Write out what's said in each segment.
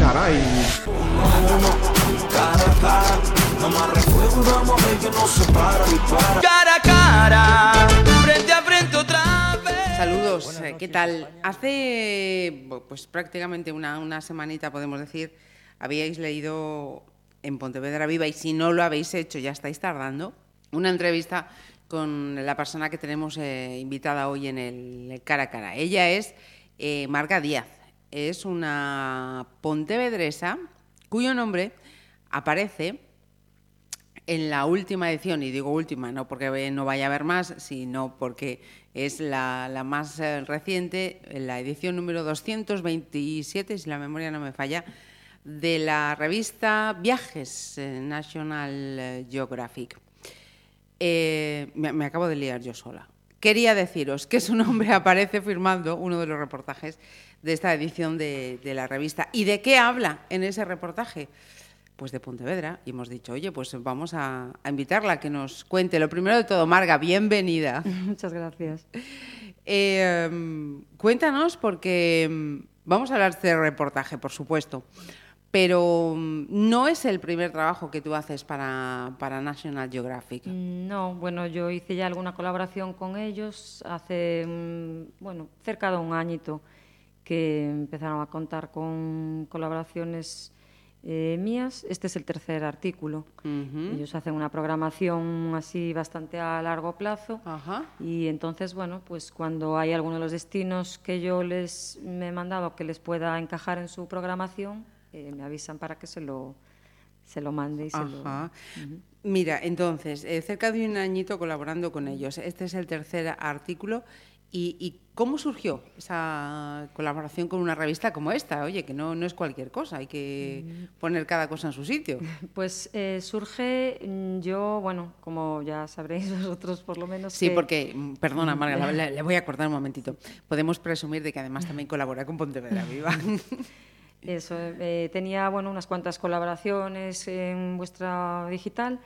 caray. Cara a cara, no más refuego, vamos a ver que no se para ni para. Cara a cara, frente a frente otra vez. Saludos, eh, ¿qué tal? Hace pues prácticamente una, una semanita, podemos decir, habíais leído en Pontevedra Viva y si no lo habéis hecho ya estáis tardando, una entrevista con la persona que tenemos eh, invitada hoy en el, el cara a cara. Ella es eh, Marga Díaz, es una pontevedresa cuyo nombre aparece en la última edición, y digo última, no porque no vaya a haber más, sino porque es la, más eh, reciente, la edición número 227, si la memoria no me falla, de la revista Viajes eh, National Geographic. Eh, me acabo de liar yo sola. Quería deciros que su nombre aparece firmando uno de los reportajes de esta edición de, de la revista. ¿Y de qué habla en ese reportaje? Pues de Pontevedra. Y hemos dicho, oye, pues vamos a, a invitarla a que nos cuente. Lo primero de todo, Marga, bienvenida. Muchas gracias. Eh, cuéntanos, porque em, vamos a hablar de este reportaje, por supuesto, pero mm, no es el primer trabajo que tú haces para, para National Geographic. Mm, No, bueno, yo hice ya alguna colaboración con ellos hace, mm, bueno, cerca de un añito que empezaron a contar con colaboraciones eh, mías. Este es el tercer artículo. Ellos hacen una programación así bastante a largo plazo. Ajá. Y entonces, bueno, pues cuando hay alguno de los destinos que yo les me he mandado que les pueda encajar en su programación, eh, me avisan para que se lo, se lo mande y se lo... Ajá. Mira, entonces, eh, cerca de un añito colaborando con ellos. Este es el tercer artículo. ¿Y, y cómo surgió esa colaboración con una revista como esta? Oye, que no, no es cualquier cosa, hay que Mm. poner cada cosa en su sitio. Pues eh, surge mm, yo, bueno, como ya sabréis vosotros por lo menos. Sí, que- porque, mm, perdona, Marga, le, le voy a cortar un momentito. Podemos presumir de que además también colabora con Pontevedra Viva. Eso, eh, tenía bueno, unas cuantas colaboraciones en vuestra digital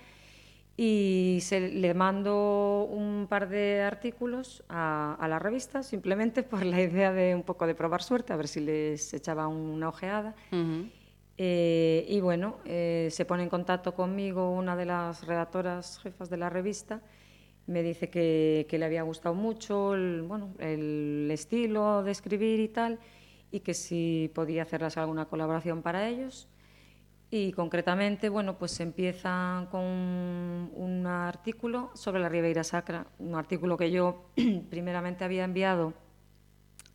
y se, le mando un par de artículos a, a la revista simplemente por la idea de un poco de probar suerte, a ver si les echaba una ojeada. Ujú. Eh, y bueno, eh, se pone en contacto conmigo una de las redactoras jefas de la revista, me dice que, que le había gustado mucho el, bueno, el estilo de escribir y tal, y que si podía hacerles alguna colaboración para ellos. Y concretamente, bueno, pues empiezan con un artículo sobre la Ribeira Sacra, un artículo que yo primeramente había enviado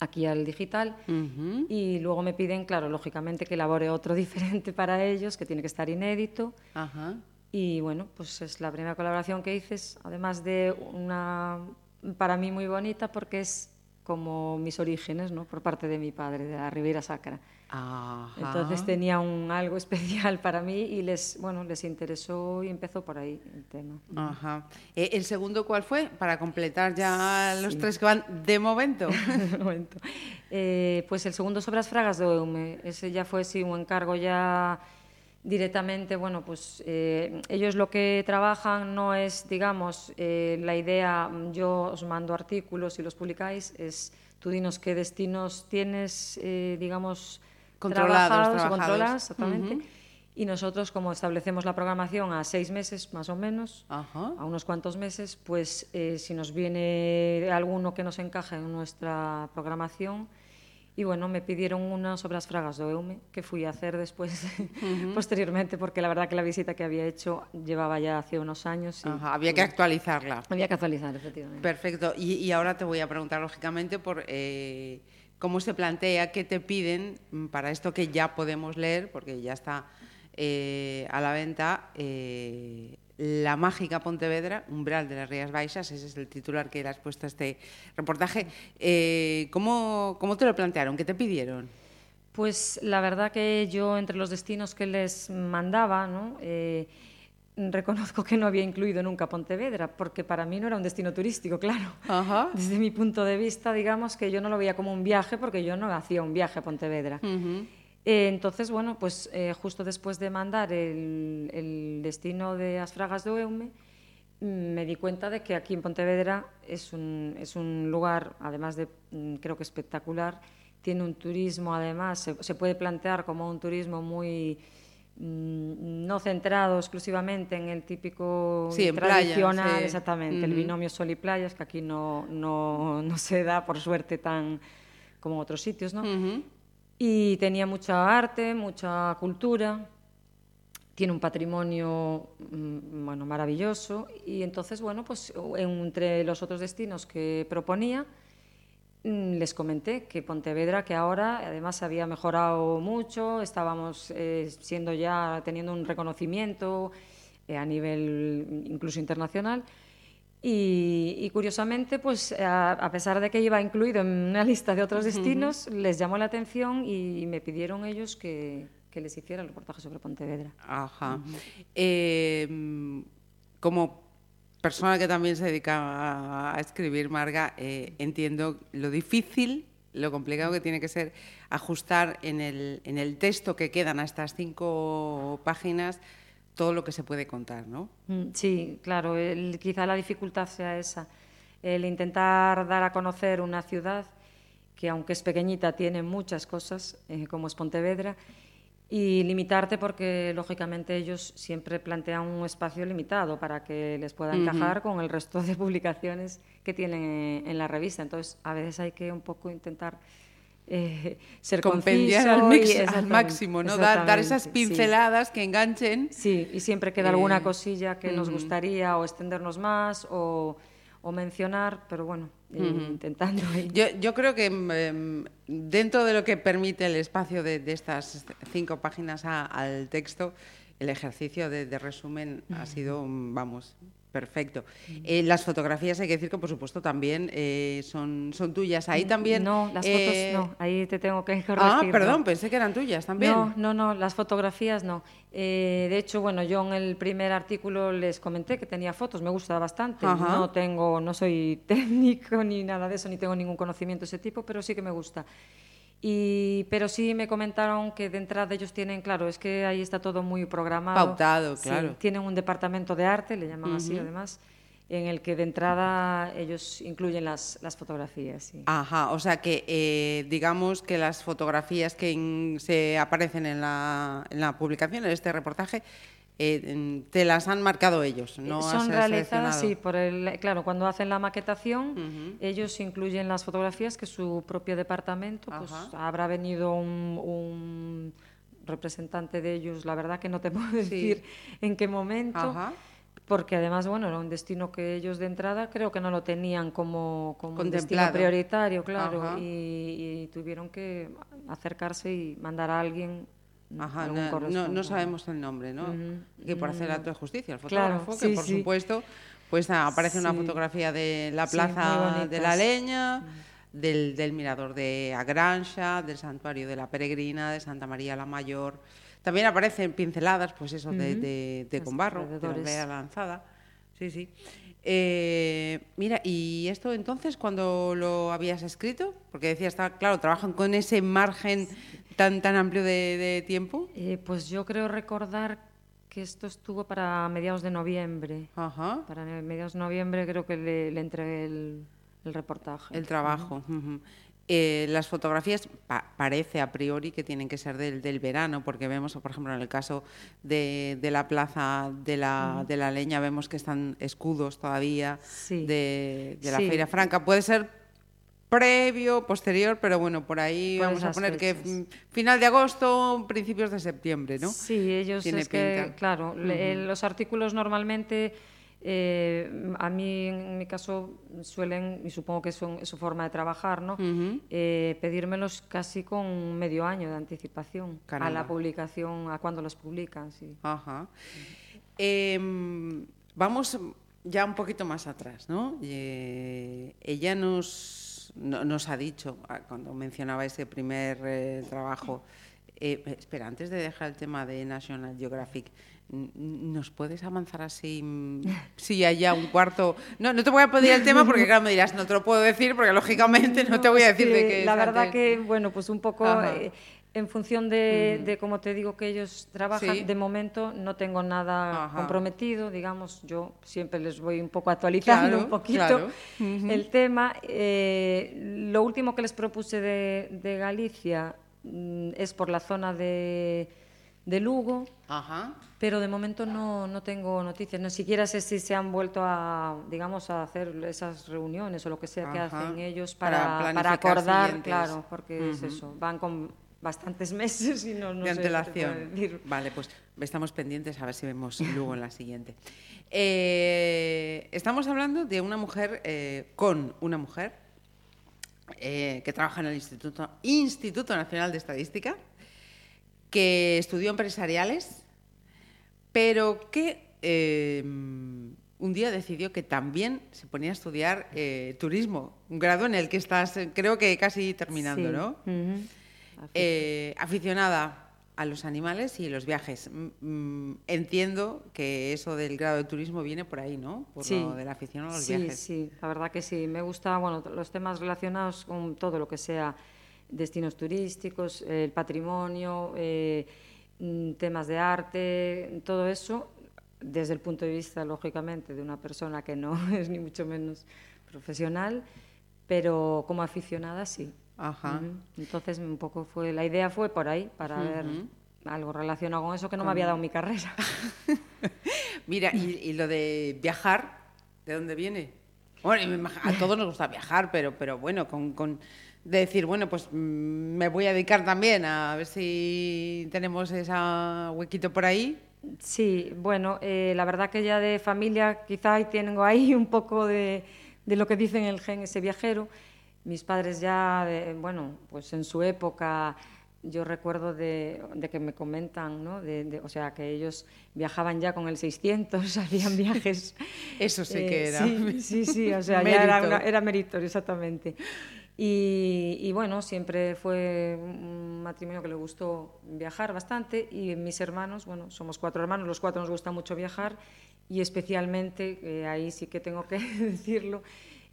aquí al digital Ujú. y luego me piden, claro, lógicamente que elabore otro diferente para ellos, que tiene que estar inédito. Ajá. Y bueno, pues es la primera colaboración que hice, además de una para mí muy bonita porque es como mis orígenes, ¿no? Por parte de mi padre, de la Ribeira Sacra. Ajá. Entonces tenía un algo especial para mí y les, bueno, les interesó y empezó por ahí el tema. Ajá. Eh, ¿El segundo cuál fue? Para completar ya los tres que van de momento. de momento. Eh, pues el segundo sobre las fragas de Eume, ese ya fue sí, un encargo ya directamente, bueno, pues eh, ellos lo que trabajan no es, digamos, eh, la idea, yo os mando artículos y los publicáis, es tú dinos qué destinos tienes, eh, digamos, Controlados, trabajados controlados, exactamente. Y nosotros, como establecemos la programación a seis meses más o menos, Ajá. a unos cuantos meses, pues eh, si nos viene alguno que nos encaje en nuestra programación. Y bueno, me pidieron una sobre las fragas de Eume, que fui a hacer después, posteriormente, porque la verdad que la visita que había hecho llevaba ya hace unos años. Y Ajá, Había que actualizarla. había que actualizar, efectivamente. Perfecto. Y, y ahora te voy a preguntar, lógicamente, por eh, cómo se plantea, qué te piden para esto que ya podemos leer, porque ya está eh, a la venta. eh, la mágica Pontevedra, umbral de las Rías Baixas, ese es el titular que le has puesto a este reportaje. Eh, ¿cómo, ¿Cómo te lo plantearon? ¿Qué te pidieron? Pues la verdad que yo entre los destinos que les mandaba, ¿no? Eh, reconozco que no había incluido nunca Pontevedra, porque para mí no era un destino turístico, claro. Ajá. Desde mi punto de vista, digamos que yo no lo veía como un viaje, porque yo no hacía un viaje a Pontevedra. Eh, entonces, bueno, pues eh, justo después de mandar el, el destino de As Fragas do Eume, mm, me di cuenta de que aquí en Pontevedra es un, es un lugar, además de mm, creo que espectacular, tiene un turismo, además, se, se puede plantear como un turismo muy mm, no centrado exclusivamente en el típico Sí, playa, tradicional, sí. exactamente, el binomio sol y playas, que aquí no, no, no se da, por suerte, tan como en otros sitios, ¿no? Y tenía mucha arte, mucha cultura, tiene un patrimonio mm, bueno, maravilloso. Y entonces, bueno, pues entre los otros destinos que proponía, mm, les comenté que Pontevedra, que ahora además había mejorado mucho, estábamos eh, siendo ya, teniendo un reconocimiento eh, a nivel incluso internacional. Y, y curiosamente, pues a, a pesar de que iba incluido en una lista de otros destinos, les llamó la atención y, me pidieron ellos que, que les hiciera el reportaje sobre Pontevedra. Ajá. Eh, mm, como persona que también se dedica a, a escribir, Marga, eh, entiendo lo difícil, lo complicado que tiene que ser ajustar en el, en el texto que quedan a estas cinco páginas todo lo que se puede contar, ¿no? Mm, Sí, claro, el- quizá la dificultad sea esa, el intentar dar a conocer una ciudad que aunque es pequeñita tiene muchas cosas, eh, como es Pontevedra, y limitarte porque lógicamente ellos siempre plantean un espacio limitado para que les pueda encajar con el resto de publicaciones que tienen eh, en la revista. Entonces, a veces hay que un poco intentar eh, ser Compendiar al, mix- al máximo, ¿no? Dar, dar esas exactamente, sí. pinceladas que enganchen. Sí, y siempre queda alguna Eh, cosilla que nos gustaría o extendernos más o, o mencionar, pero bueno, eh, intentando ahí. Yo, yo creo que mm, em, dentro de lo que permite el espacio de, de estas cinco páginas a- al texto, el ejercicio de, de resumen ha sido, vamos, perfecto. Eh, las fotografías, hay que decir que por supuesto también eh, son, son tuyas. Ahí también... No, las eh, fotos no, ahí te tengo que corregir. Ah, no. perdón, pensé que eran tuyas también. No, no, no, las fotografías no. Eh, de hecho, bueno, yo en el primer artículo les comenté que tenía fotos, me gusta bastante. Ajá. No tengo, no soy técnico ni nada de eso, ni tengo ningún conocimiento de ese tipo, pero sí que me gusta. Y, pero sí me comentaron que de entrada ellos tienen, claro, es que ahí está todo muy programado. Pautado, Sí, claro. tienen un departamento de arte, le llaman así además, en el que de entrada ellos incluyen las, las fotografías. sí. Ajá, o sea que eh, digamos que las fotografías que se aparecen en la, en la publicación, en este reportaje, eh, te las han marcado ellos, ¿no? has Son realizadas, sí, por el, claro, cuando hacen la maquetación, ellos incluyen las fotografías que su propio departamento, pues habrá venido un, un representante de ellos, la verdad que no te puedo decir en qué momento, Ajá. porque además, bueno, era un destino que ellos de entrada creo que no lo tenían como, como un destino prioritario, claro, y, y tuvieron que acercarse y mandar a alguien. Ajá, no, no sabemos el nombre, ¿no? Que por hacer acto de justicia, el Claro, fotógrafo, que por sí. supuesto, pues ah, aparece una fotografía de la plaza de la. Leña, del, del mirador de Agranxa, del santuario de la Peregrina, de Santa María la Mayor. También aparecen pinceladas, pues eso, de, de, de Conbarro, de la lanzada. Sí, sí. Eh, mira, ¿y esto entonces cuando lo habías escrito? Porque decías, está, claro, trabajan con ese margen tan, tan amplio de, de tiempo. Eh, pues yo creo recordar que esto estuvo para mediados de noviembre. Ajá. Para mediados de noviembre creo que le, le entregué el, el reportaje. El trabajo. ujú. Eh, las fotografías pa- parece a priori que tienen que ser del, del verano, porque vemos, por ejemplo, en el caso de, de la plaza de la, de la leña, vemos que están escudos todavía Sí. de, de la Sí. Feria Franca. Puede ser previo, posterior, pero bueno, por ahí vamos a poner que fechas. mm, final de agosto, principios de septiembre, ¿no? Sí, ellos Tiene es que, claro, los artículos normalmente, eh, a mí en mi caso suelen, y supongo que son, es su forma de trabajar, ¿no? Eh, pedírmelos casi con medio año de anticipación a la publicación, a cuando los publican, sí. Ajá. Em, vamos ya un poquito más atrás, ¿no? Eh, ella nos, no- nos ha dicho, ah, cuando mencionaba ese primer eh, trabajo, eh, espera, antes de dejar el tema de National Geographic, ¿nos puedes avanzar así mm, si hay ya un cuarto? No, no te voy a pedir el tema porque, claro, me dirás, no te lo puedo decir porque, lógicamente, no, te voy a decir de que qué La verdad antes. que, bueno, pues un poco eh, En función de, de, como te digo, que ellos trabajan, Sí. de momento no tengo nada Ajá. comprometido, digamos, yo siempre les voy un poco actualizando Claro, un poquito claro. el tema. Eh, lo último que les propuse de, de Galicia mm, es por la zona de, de Lugo, Ajá. pero de momento no, no tengo noticias, ni siquiera sé si se han vuelto a, digamos, a hacer esas reuniones o lo que sea que hacen ellos Para para, acordar, siguientes. claro, porque es eso, van con bastantes meses y no, no de sé antelación. decir. Vale, pues estamos pendientes a ver si vemos luego en la siguiente. Eh, estamos hablando de una mujer eh, con una mujer eh, que trabaja en el Instituto, Instituto Nacional de Estadística, que estudió empresariales, pero que un día decidió que también se ponía a estudiar turismo, un grado en el que estás, creo que casi terminando, Sí, ¿no? ujú. Eh, aficionada a los animales y los viajes. Mm, entiendo que eso del grado de turismo viene por ahí, ¿no? Por Sí. lo de la afición a los sí, viajes. Sí, la verdad que sí. Me gusta, bueno, los temas relacionados con todo lo que sea destinos turísticos, el patrimonio, eh, mm, temas de arte, todo eso, desde el punto de vista, lógicamente, de una persona que no es ni mucho menos profesional, pero como aficionada sí. Ajá. Entonces, un poco fue, la idea fue por ahí, para ver algo relacionado con eso que no me había dado mi carrera. Mira, y, y lo de viajar, ¿de dónde viene? Bueno, a todos nos gusta viajar, pero, pero bueno, con, con de decir, bueno, pues mm, me voy a dedicar también a ver si tenemos ese huequito por ahí. Sí, bueno, eh, la verdad que ya de familia quizá ahí tengo ahí un poco de, de lo que dicen el gen ese viajero. Mis padres ya, de- bueno, pues en su época yo recuerdo de, de que me comentan, ¿no? De, o sea, que ellos viajaban ya con el 600, hacían viajes. Eso sí que era Sí, sí, sí, o sea, ya era, una- era meritorio, exactamente. Y, y bueno, siempre fue un matrimonio que le gustó viajar bastante y mis hermanos, bueno, somos cuatro hermanos, los cuatro nos gusta mucho viajar y especialmente, eh, ahí sí que tengo que decirlo,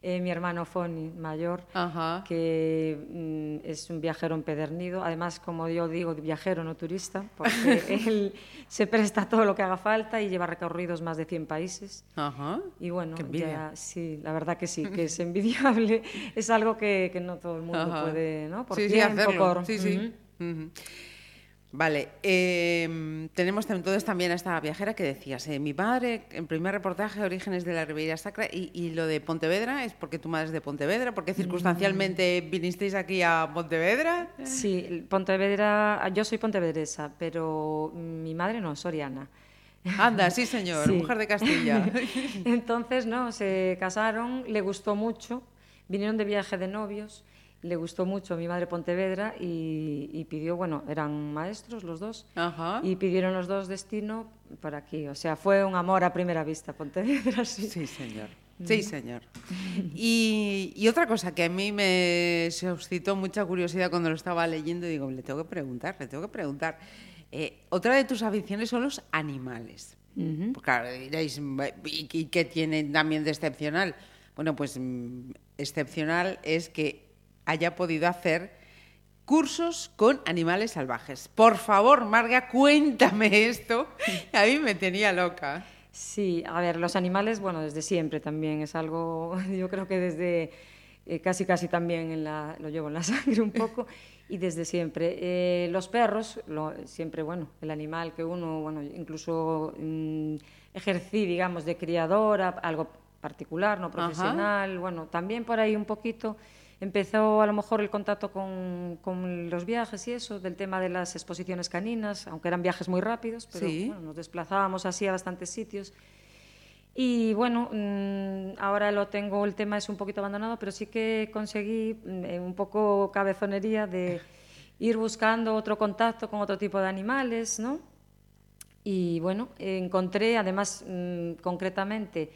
eh, mi hermano Foni, mayor, Ajá. que mm, es un viajero empedernido, además, como yo digo, viajero, no turista, porque él se presta todo lo que haga falta y lleva recorridos más de 100 países. Ajá. Y bueno, ya, sí, la verdad que sí, que es envidiable. es algo que, que no todo el mundo Ajá. puede, ¿no? Por sí, sí, tiempo, hacerlo. por- Sí, sí. Ujú. Ujú. Vale, eh, tenemos entonces también a esta viajera que decías, eh, mi padre, en primer reportaje, Orígenes de la Ribeira Sacra, y, y lo de Pontevedra, ¿es porque tu madre es de Pontevedra? ¿Porque circunstancialmente vinisteis aquí a Pontevedra? Sí, Pontevedra, yo soy pontevedresa, pero mi madre no, soriana. Anda, sí señor, Sí. mujer de Castilla. Entonces, no, se casaron, le gustó mucho, vinieron de viaje de novios, le gustó mucho a mi madre Pontevedra y, y pidió, bueno, eran maestros los dos, Ajá. y pidieron los dos destino por aquí. O sea, fue un amor a primera vista, Pontevedra, sí. Sí, señor. Sí, señor. Y, y otra cosa que a mí me suscitó mucha curiosidad cuando lo estaba leyendo, digo, le tengo que preguntar, le tengo que preguntar. Eh, otra de tus aficiones son los animales. Pues claro, diréis, ¿y y qué tienen también de excepcional? Bueno, pues mm, excepcional es que haya podido hacer cursos con animales salvajes. Por favor, Marga, cuéntame esto. A mí me tenía loca. Sí, a ver, los animales, bueno, desde siempre también es algo, yo creo que desde eh, casi casi también en la- lo llevo en la sangre un poco y desde siempre. Eh, los perros, lo- siempre, bueno, el animal que uno, bueno, incluso mm, ejercí, digamos, de criadora, algo particular, no profesional, bueno, también por ahí un poquito empezó a lo mejor el contacto con, con los viajes y eso, del tema de las exposiciones caninas, aunque eran viajes muy rápidos, pero Sí. bueno, nos desplazábamos así a bastantes sitios. Y bueno, mm, ahora lo tengo, el tema es un poquito abandonado, pero sí que conseguí mm, eh, un poco cabezonería de ir buscando otro contacto con otro tipo de animales, ¿no? Y bueno, encontré además mm, concretamente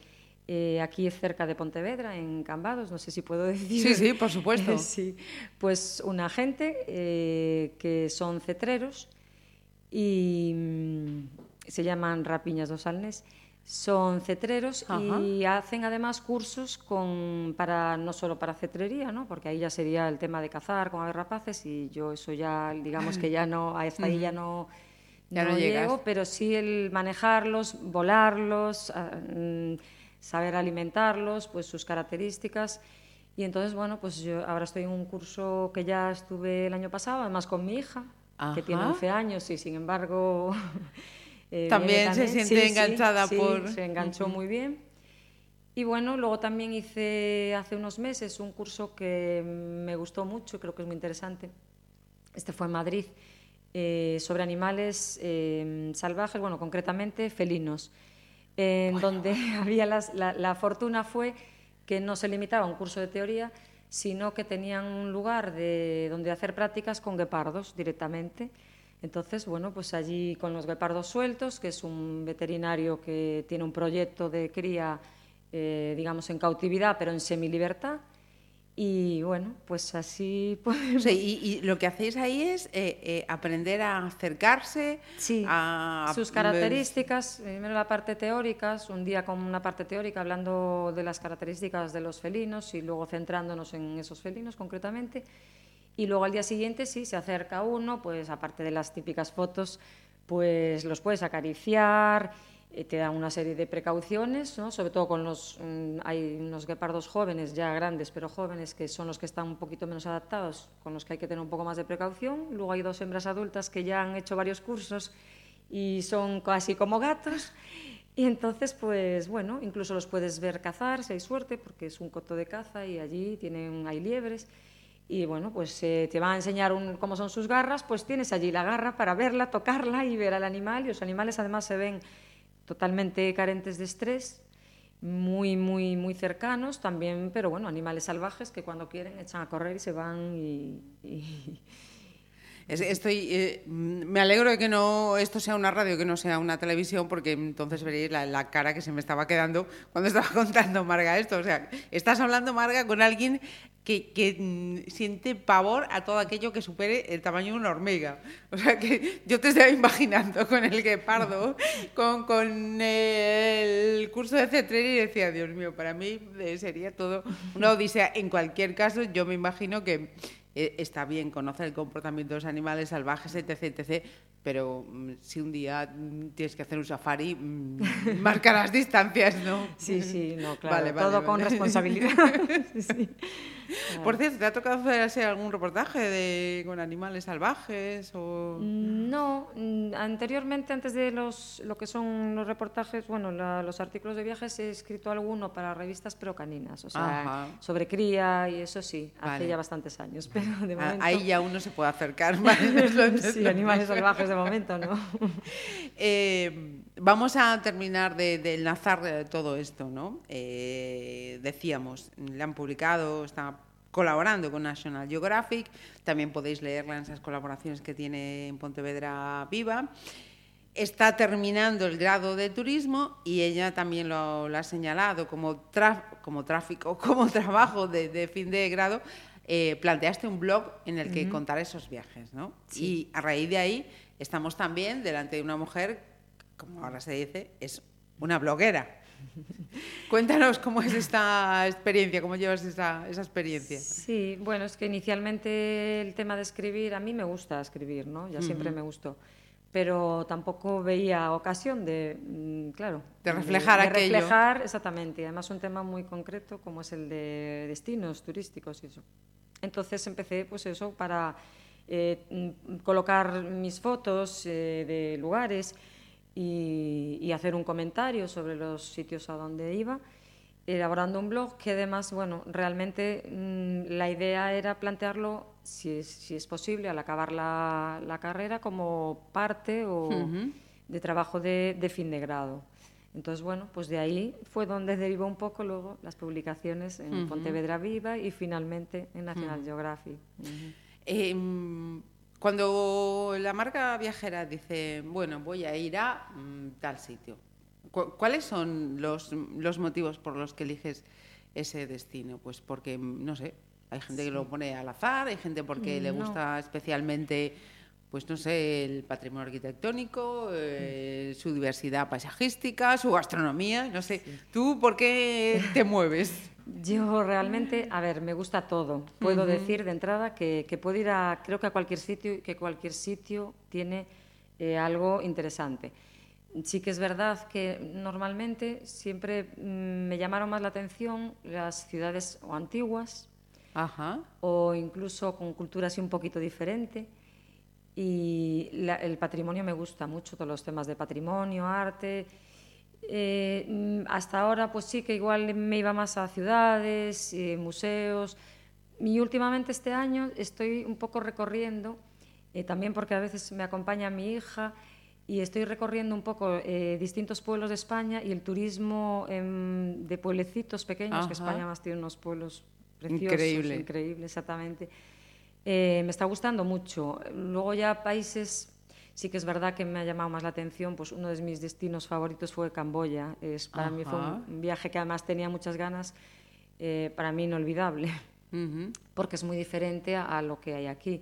eh, aquí cerca de Pontevedra, en Cambados, no sé si puedo decir. Sí, sí, por supuesto. sí, pues una gente eh, que son cetreros y mm, se llaman Rapiñas dos Alnes. Son cetreros Ajá. y hacen además cursos con, para, no solo para cetrería, ¿no? porque ahí ya sería el tema de cazar con aves rapaces y yo eso ya, digamos que ya no, hasta ahí ya no, Ya no llego, pero sí el manejarlos, volarlos, ah, mm, saber alimentarlos, pues sus características. Y entonces, bueno, pues yo ahora estoy en un curso que ya estuve el año pasado, además con mi hija, que tiene Ajá. 11 años y sin embargo... eh, También viene se siente enganchada sí, por- Se enganchó muy bien. Y bueno, luego también hice hace unos meses un curso que me gustó mucho, creo que es muy interesante. Este fue en Madrid, eh, sobre animales eh, salvajes, bueno, concretamente felinos, en donde había las- la, la fortuna fue que no se limitaba a un curso de teoría, sino que tenían un lugar de, donde hacer prácticas con guepardos directamente. Entonces, bueno, pues allí con los guepardos sueltos, que es un veterinario que tiene un proyecto de cría, eh, digamos, en cautividad, pero en semilibertad. Y bueno, pues así O sea, y, y lo que hacéis ahí es eh, eh, aprender a acercarse Sí, a sus características, primero la parte teórica, un día con una parte teórica hablando de las características de los felinos y luego centrándonos en esos felinos concretamente. Y luego al día siguiente sí, se acerca uno, pues aparte de las típicas fotos, pues los puedes acariciar, te dan una serie de precauciones, ¿no? sobre todo con los, mm, hay unos guepardos jóvenes, ya grandes, pero jóvenes, que son los que están un poquito menos adaptados, con los que hay que tener un poco más de precaución. Luego hay dos hembras adultas que ya han hecho varios cursos y son casi como gatos. Y entonces, pues bueno, incluso los puedes ver cazar, si hay suerte, porque es un coto de caza y allí tienen, hay liebres. Y bueno, pues eh, te van a enseñar cómo son sus garras, pues tienes allí la garra para verla, tocarla y ver al animal. Y los animales además se ven totalmente carentes de estrés, muy, muy, muy cercanos también, pero bueno, animales salvajes que cuando quieren echan a correr y se van y- y, Es- Estoy, eh, me alegro de que no esto sea una radio, que no sea una televisión, porque entonces veréis la, la cara que se me estaba quedando cuando estaba contando Marga esto. O sea, estás hablando, Marga, con alguien que, mm, siente pavor a todo aquello que supere el tamaño de una hormiga. O sea, que yo te estaba imaginando con el guepardo, con, con el curso de cetrería y decía, Dios mío, para mí eh, sería todo una odisea. En cualquier caso, yo me imagino que eh, está bien conocer el comportamiento de los animales salvajes, etc., etc., pero mm, si un día mm, tienes que hacer un safari, mm, marca las distancias, ¿no? Sí, sí, no, claro, Vale, vale, todo con responsabilidad. Sí, sí. Por cierto, ¿te ha tocado hacer algún reportaje de, con animales salvajes? O... No, anteriormente, antes de los, lo que son los reportajes, bueno, la- los artículos de viajes, he escrito alguno para revistas pero caninas, o sea, Ajá. sobre cría y eso sí, hace ya bastantes años, pero de Ah, momento... Ahí ya uno se puede acercar. sí, animales salvajes de momento, ¿no? Eh, vamos a terminar de, de enlazar eh, todo esto, ¿no? Eh, decíamos, le han publicado, está colaborando con National Geographic, también podéis leerla en esas colaboraciones que tiene en Pontevedra Viva. Está terminando el grado de turismo y ella también lo, lo ha señalado como, como tráfico, como trabajo de, de fin de grado. Eh, planteaste un blog en el que contar esos viajes, ¿no? Y a raíz de ahí estamos también delante de una mujer, como ahora se dice, es una bloguera. Cuéntanos cómo es esta experiencia, cómo llevas esa, esa experiencia. Sí, bueno, es que inicialmente el tema de escribir, a mí me gusta escribir, ¿no? Ya siempre me gustó. Pero tampoco veía ocasión de, mm, claro, De reflejar de, aquello. reflejar, exactamente. y Además, un tema muy concreto como es el de destinos turísticos y eso. Entonces empecé, pues eso, para eh, mm, colocar mis fotos eh, de lugares y, y hacer un comentario sobre los sitios a donde iba elaborando un blog que además, bueno, realmente mm, la idea era plantearlo, si es, si es posible, al acabar la, la carrera, como parte o de trabajo de, de fin de grado. Entonces, bueno, pues de ahí fue donde derivó un poco luego las publicaciones en Pontevedra Viva y finalmente en National Geographic. Ujú. Em, cuando la marca viajera dice, bueno, voy a ir a mm, tal sitio, cu- ¿cuáles son los, los motivos por los que eliges ese destino? Pues porque, no sé, hay gente que lo pone al azar, hay gente porque le gusta especialmente pues no sé, el patrimonio arquitectónico, eh, su diversidad paisajística, su gastronomía, no sé. ¿Tú por qué te mueves? Yo realmente, a ver, me gusta todo. Puedo decir de entrada que, que, puedo ir a, creo que a cualquier sitio que cualquier sitio tiene eh, algo interesante. Sí que es verdad que normalmente siempre mm, me llamaron más la atención las ciudades o antiguas Ajá. o incluso con cultura así un poquito diferente. Y la- el patrimonio me gusta mucho, todos los temas de patrimonio, arte. Eh, hasta ahora, pues sí que igual me iba más a ciudades, eh, museos. Y últimamente este año estoy un poco recorriendo, eh, también porque a veces me acompaña mi hija, y estoy recorriendo un poco eh, distintos pueblos de España y el turismo em, de pueblecitos pequeños, que. España más tiene unos pueblos preciosos, Increíble. increíble, exactamente. Eh, me está gustando mucho. Luego ya países, sí que es verdad que me ha llamado más la atención, pues uno de mis destinos favoritos fue Camboya. Es, para mí fue Ajá. un viaje que además tenía muchas ganas, eh, para mí inolvidable, Ujú. porque es muy diferente a, a lo que hay aquí.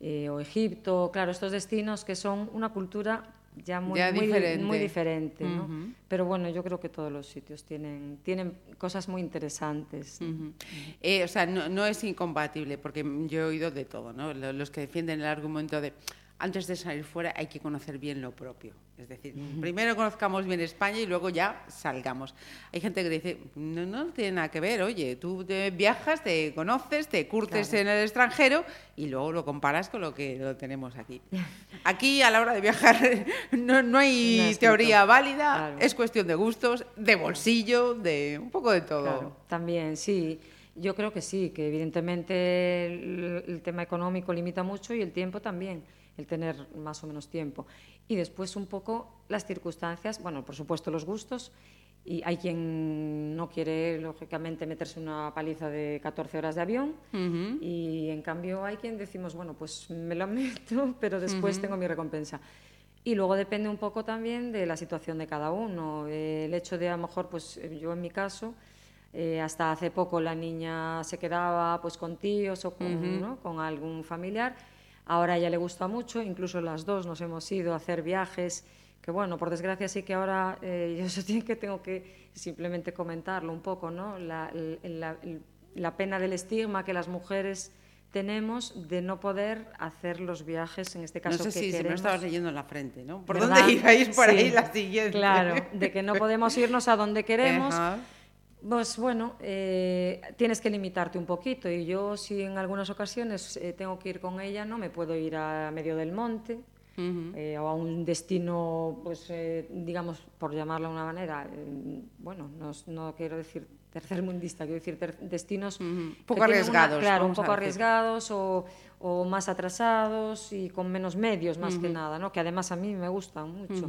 Eh, o Egipto, claro, estos destinos que son una cultura ya muy, Ya muy, di- diferente. muy diferente, ¿no? Pero bueno, yo creo que todos los sitios tienen, tienen cosas muy interesantes. Eh, o sea, no, no es incompatible, porque yo he oído de todo, ¿no? Lo- Los que defienden el argumento de antes de salir fuera hay que conocer bien lo propio. Es decir, primero conozcamos bien España y luego ya salgamos. Hay gente que dice, no, no tiene nada que ver, oye, tú te viajas, te conoces, te curtes Claro. en el extranjero y luego lo comparas con lo que lo tenemos aquí. Aquí a la hora de viajar no, no hay No teoría válida, Claro. es cuestión de gustos, de bolsillo, de un poco de todo. Claro, también, sí. Yo creo que sí, que evidentemente el, el tema económico limita mucho y el tiempo también, el tener más o menos tiempo. Y después un poco las circunstancias, bueno, por supuesto los gustos, y hay quien no quiere, lógicamente, meterse una paliza de 14 horas de avión, y en cambio hay quien decimos, bueno, pues me lo meto, pero después tengo mi recompensa. Y luego depende un poco también de la situación de cada uno. Eh, el hecho de, a lo mejor, pues eh, yo en mi caso, eh, hasta hace poco la niña se quedaba pues con tíos o con, ¿no? con algún familiar. Ahora a ella le gusta mucho, incluso las dos nos hemos ido a hacer viajes, que bueno, por desgracia sí que ahora eh, yo eso tiene que tengo que simplemente comentarlo un poco, ¿no? La, pena del estigma que las mujeres tenemos de no poder hacer los viajes, en este No caso sé que si se me lo queremos. estabas leyendo en la frente, ¿no? ¿Por ¿verdad? dónde ibais por ahí Sí, la siguiente? Claro, de que no podemos irnos a donde queremos. Ajá. Pues bueno, eh, tienes que limitarte un poquito y yo si en algunas ocasiones eh, tengo que ir con ella, no me puedo ir a medio del monte Ujú. eh, o a un destino, pues eh, digamos, por llamarlo de una manera, eh, bueno, no, no quiero decir tercermundista, quiero decir ter- destinos Ujú. Un que poco tienen una- arriesgados, claro, un poco arriesgados o, o más atrasados y con menos medios más que nada, ¿no? que además a mí me gustan mucho.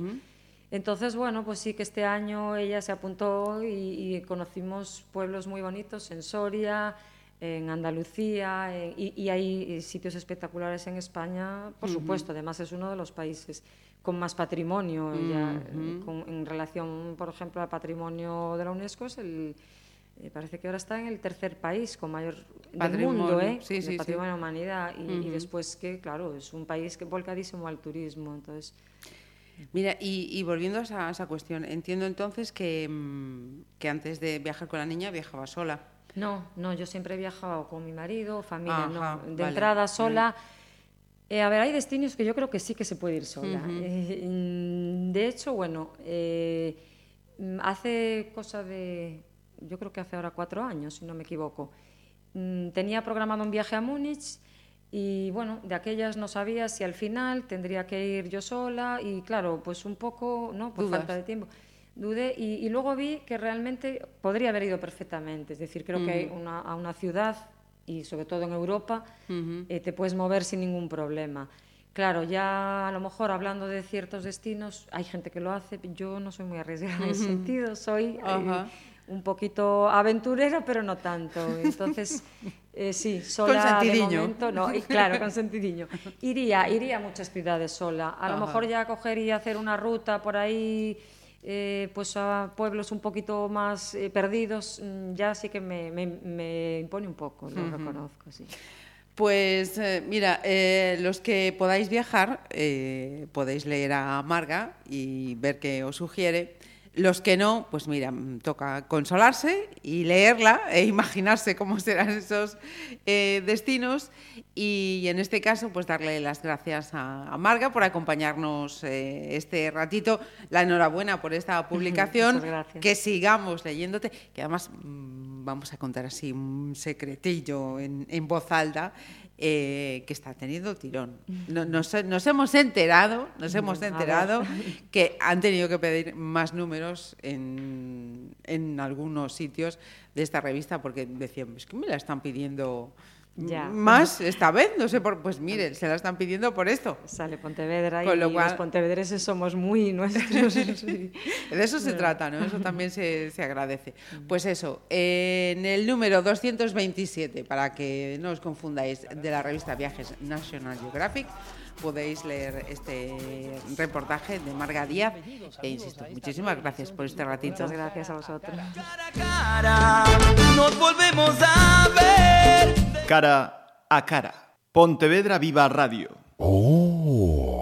Entonces, bueno, pues sí que este año ella se apuntó y, y conocimos pueblos muy bonitos en Soria, en Andalucía, en- y, y hay sitios espectaculares en España, por supuesto. Además, es uno de los países con más patrimonio ya, eh, con- en relación, por ejemplo, al patrimonio de la UNESCO. Es el, eh, parece que ahora está en el tercer país con mayor del mundo, Patrimonio, ¿eh? sí, de sí, sí. patrimonio de la humanidad. Y, y después que, claro, es un país que volcadísimo al turismo. Entonces, Mira, y, y volviendo a esa, a esa cuestión, entiendo entonces que, mm, que antes de viajar con la niña viajaba sola. No, no, yo siempre he viajado con mi marido, familia, Ajá, no. De vale, entrada sola. Eh, a ver, hay destinos que yo creo que sí que se puede ir sola. Eh, mm, de hecho, bueno, eh, mm, hace cosa de, yo creo que hace ahora cuatro años, si no me equivoco, tenía programado un viaje a Múnich y bueno, de aquellas no sabía si al final tendría que ir yo sola y claro, pues un poco, ¿no? Por Dudas. falta de tiempo. Dudé y, y luego vi que realmente podría haber ido perfectamente. Es decir, creo que hay una, a una ciudad y sobre todo en Europa eh, te puedes mover sin ningún problema. Claro, ya a lo mejor hablando de ciertos destinos, hay gente que lo hace, yo no soy muy arriesgada en ese sentido, soy eh. Un poquito aventurera, pero no tanto. Entonces, eh, sí, sola de sentidiño. momento, no, y claro, con sentidiño. Iría, iría a muchas ciudades sola. A lo mejor ya coger y hacer una ruta por ahí, eh, pues a pueblos un poquito más eh, perdidos, mm, ya sí que me, me- me impone un poco, lo reconozco, sí. Pues eh, mira, eh, los que podáis viajar, eh, podéis leer a Marga y ver qué os sugiere. Los que no, pues mira, mm, toca consolarse y leerla e imaginarse cómo serán esos eh, destinos. Y en este caso, pues darle las gracias a, a Marga por acompañarnos eh, este ratito. La enhorabuena por esta publicación. Muchas gracias. Que sigamos leyéndote, que además mm, vamos a contar así un secretillo en, en voz alta. eh, que está teniendo tirón. No- Nos, nos hemos enterado, nos hemos enterado que han tenido que pedir más números en, en algunos sitios de esta revista porque decían, es que me la están pidiendo Ya. más esta vez, no sé por, pues mire, se la están pidiendo por esto. Sale Pontevedra Con y lo los cual- pontevedreses somos muy nuestros. sí. De eso se trata, ¿no? Eso también se, se agradece. Pues eso, en el número 227, para que no os confundáis, de la revista Viajes National Geographic, podéis leer este reportaje de Marga Díaz. E insisto, muchísimas gracias por este ratito. Muchas gracias a vosotros. Cara a cara, nos volvemos a ver. Cara a cara. Pontevedra Viva Radio. Oh.